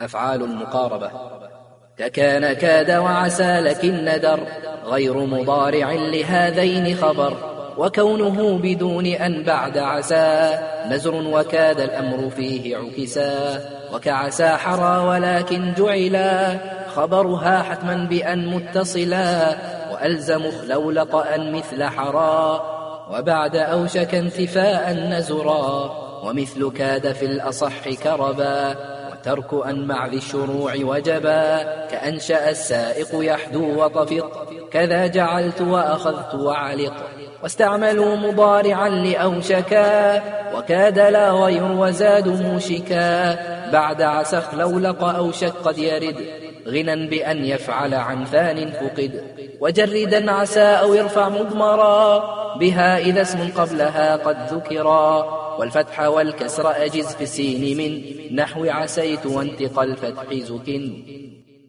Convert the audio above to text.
أفعال المقاربة ككان كاد وعسى لكن ندر غير مضارع لهذين خبر. وكونه بدون أن بعد عسى نزر وكاد الأمر فيه عكسا. وكعسى حرى ولكن جعلا خبرها حتما بأن متصلا. وألزم لولق أن مثل حرى وبعد أوشك انتفاء نزرا. ومثل كاد في الأصح كربا. وترك أن مع ذي الشروع وجبا كأنشأ السائق يحدو وطفق كذا جعلت وأخذت وعلق واستعملوا مضارعا لأوشكا وكاد لا غير وزاد موشكا. بعد عسخ لولق أوشك قد يرد غنى بأن يفعل عن ثان فقد. وجردا عسى أو يرفع مضمرا بها إذا اسم قبلها قد ذكرا. والفتح والكسر أجز في السين من نحو عسيت وانتقى الفتح زك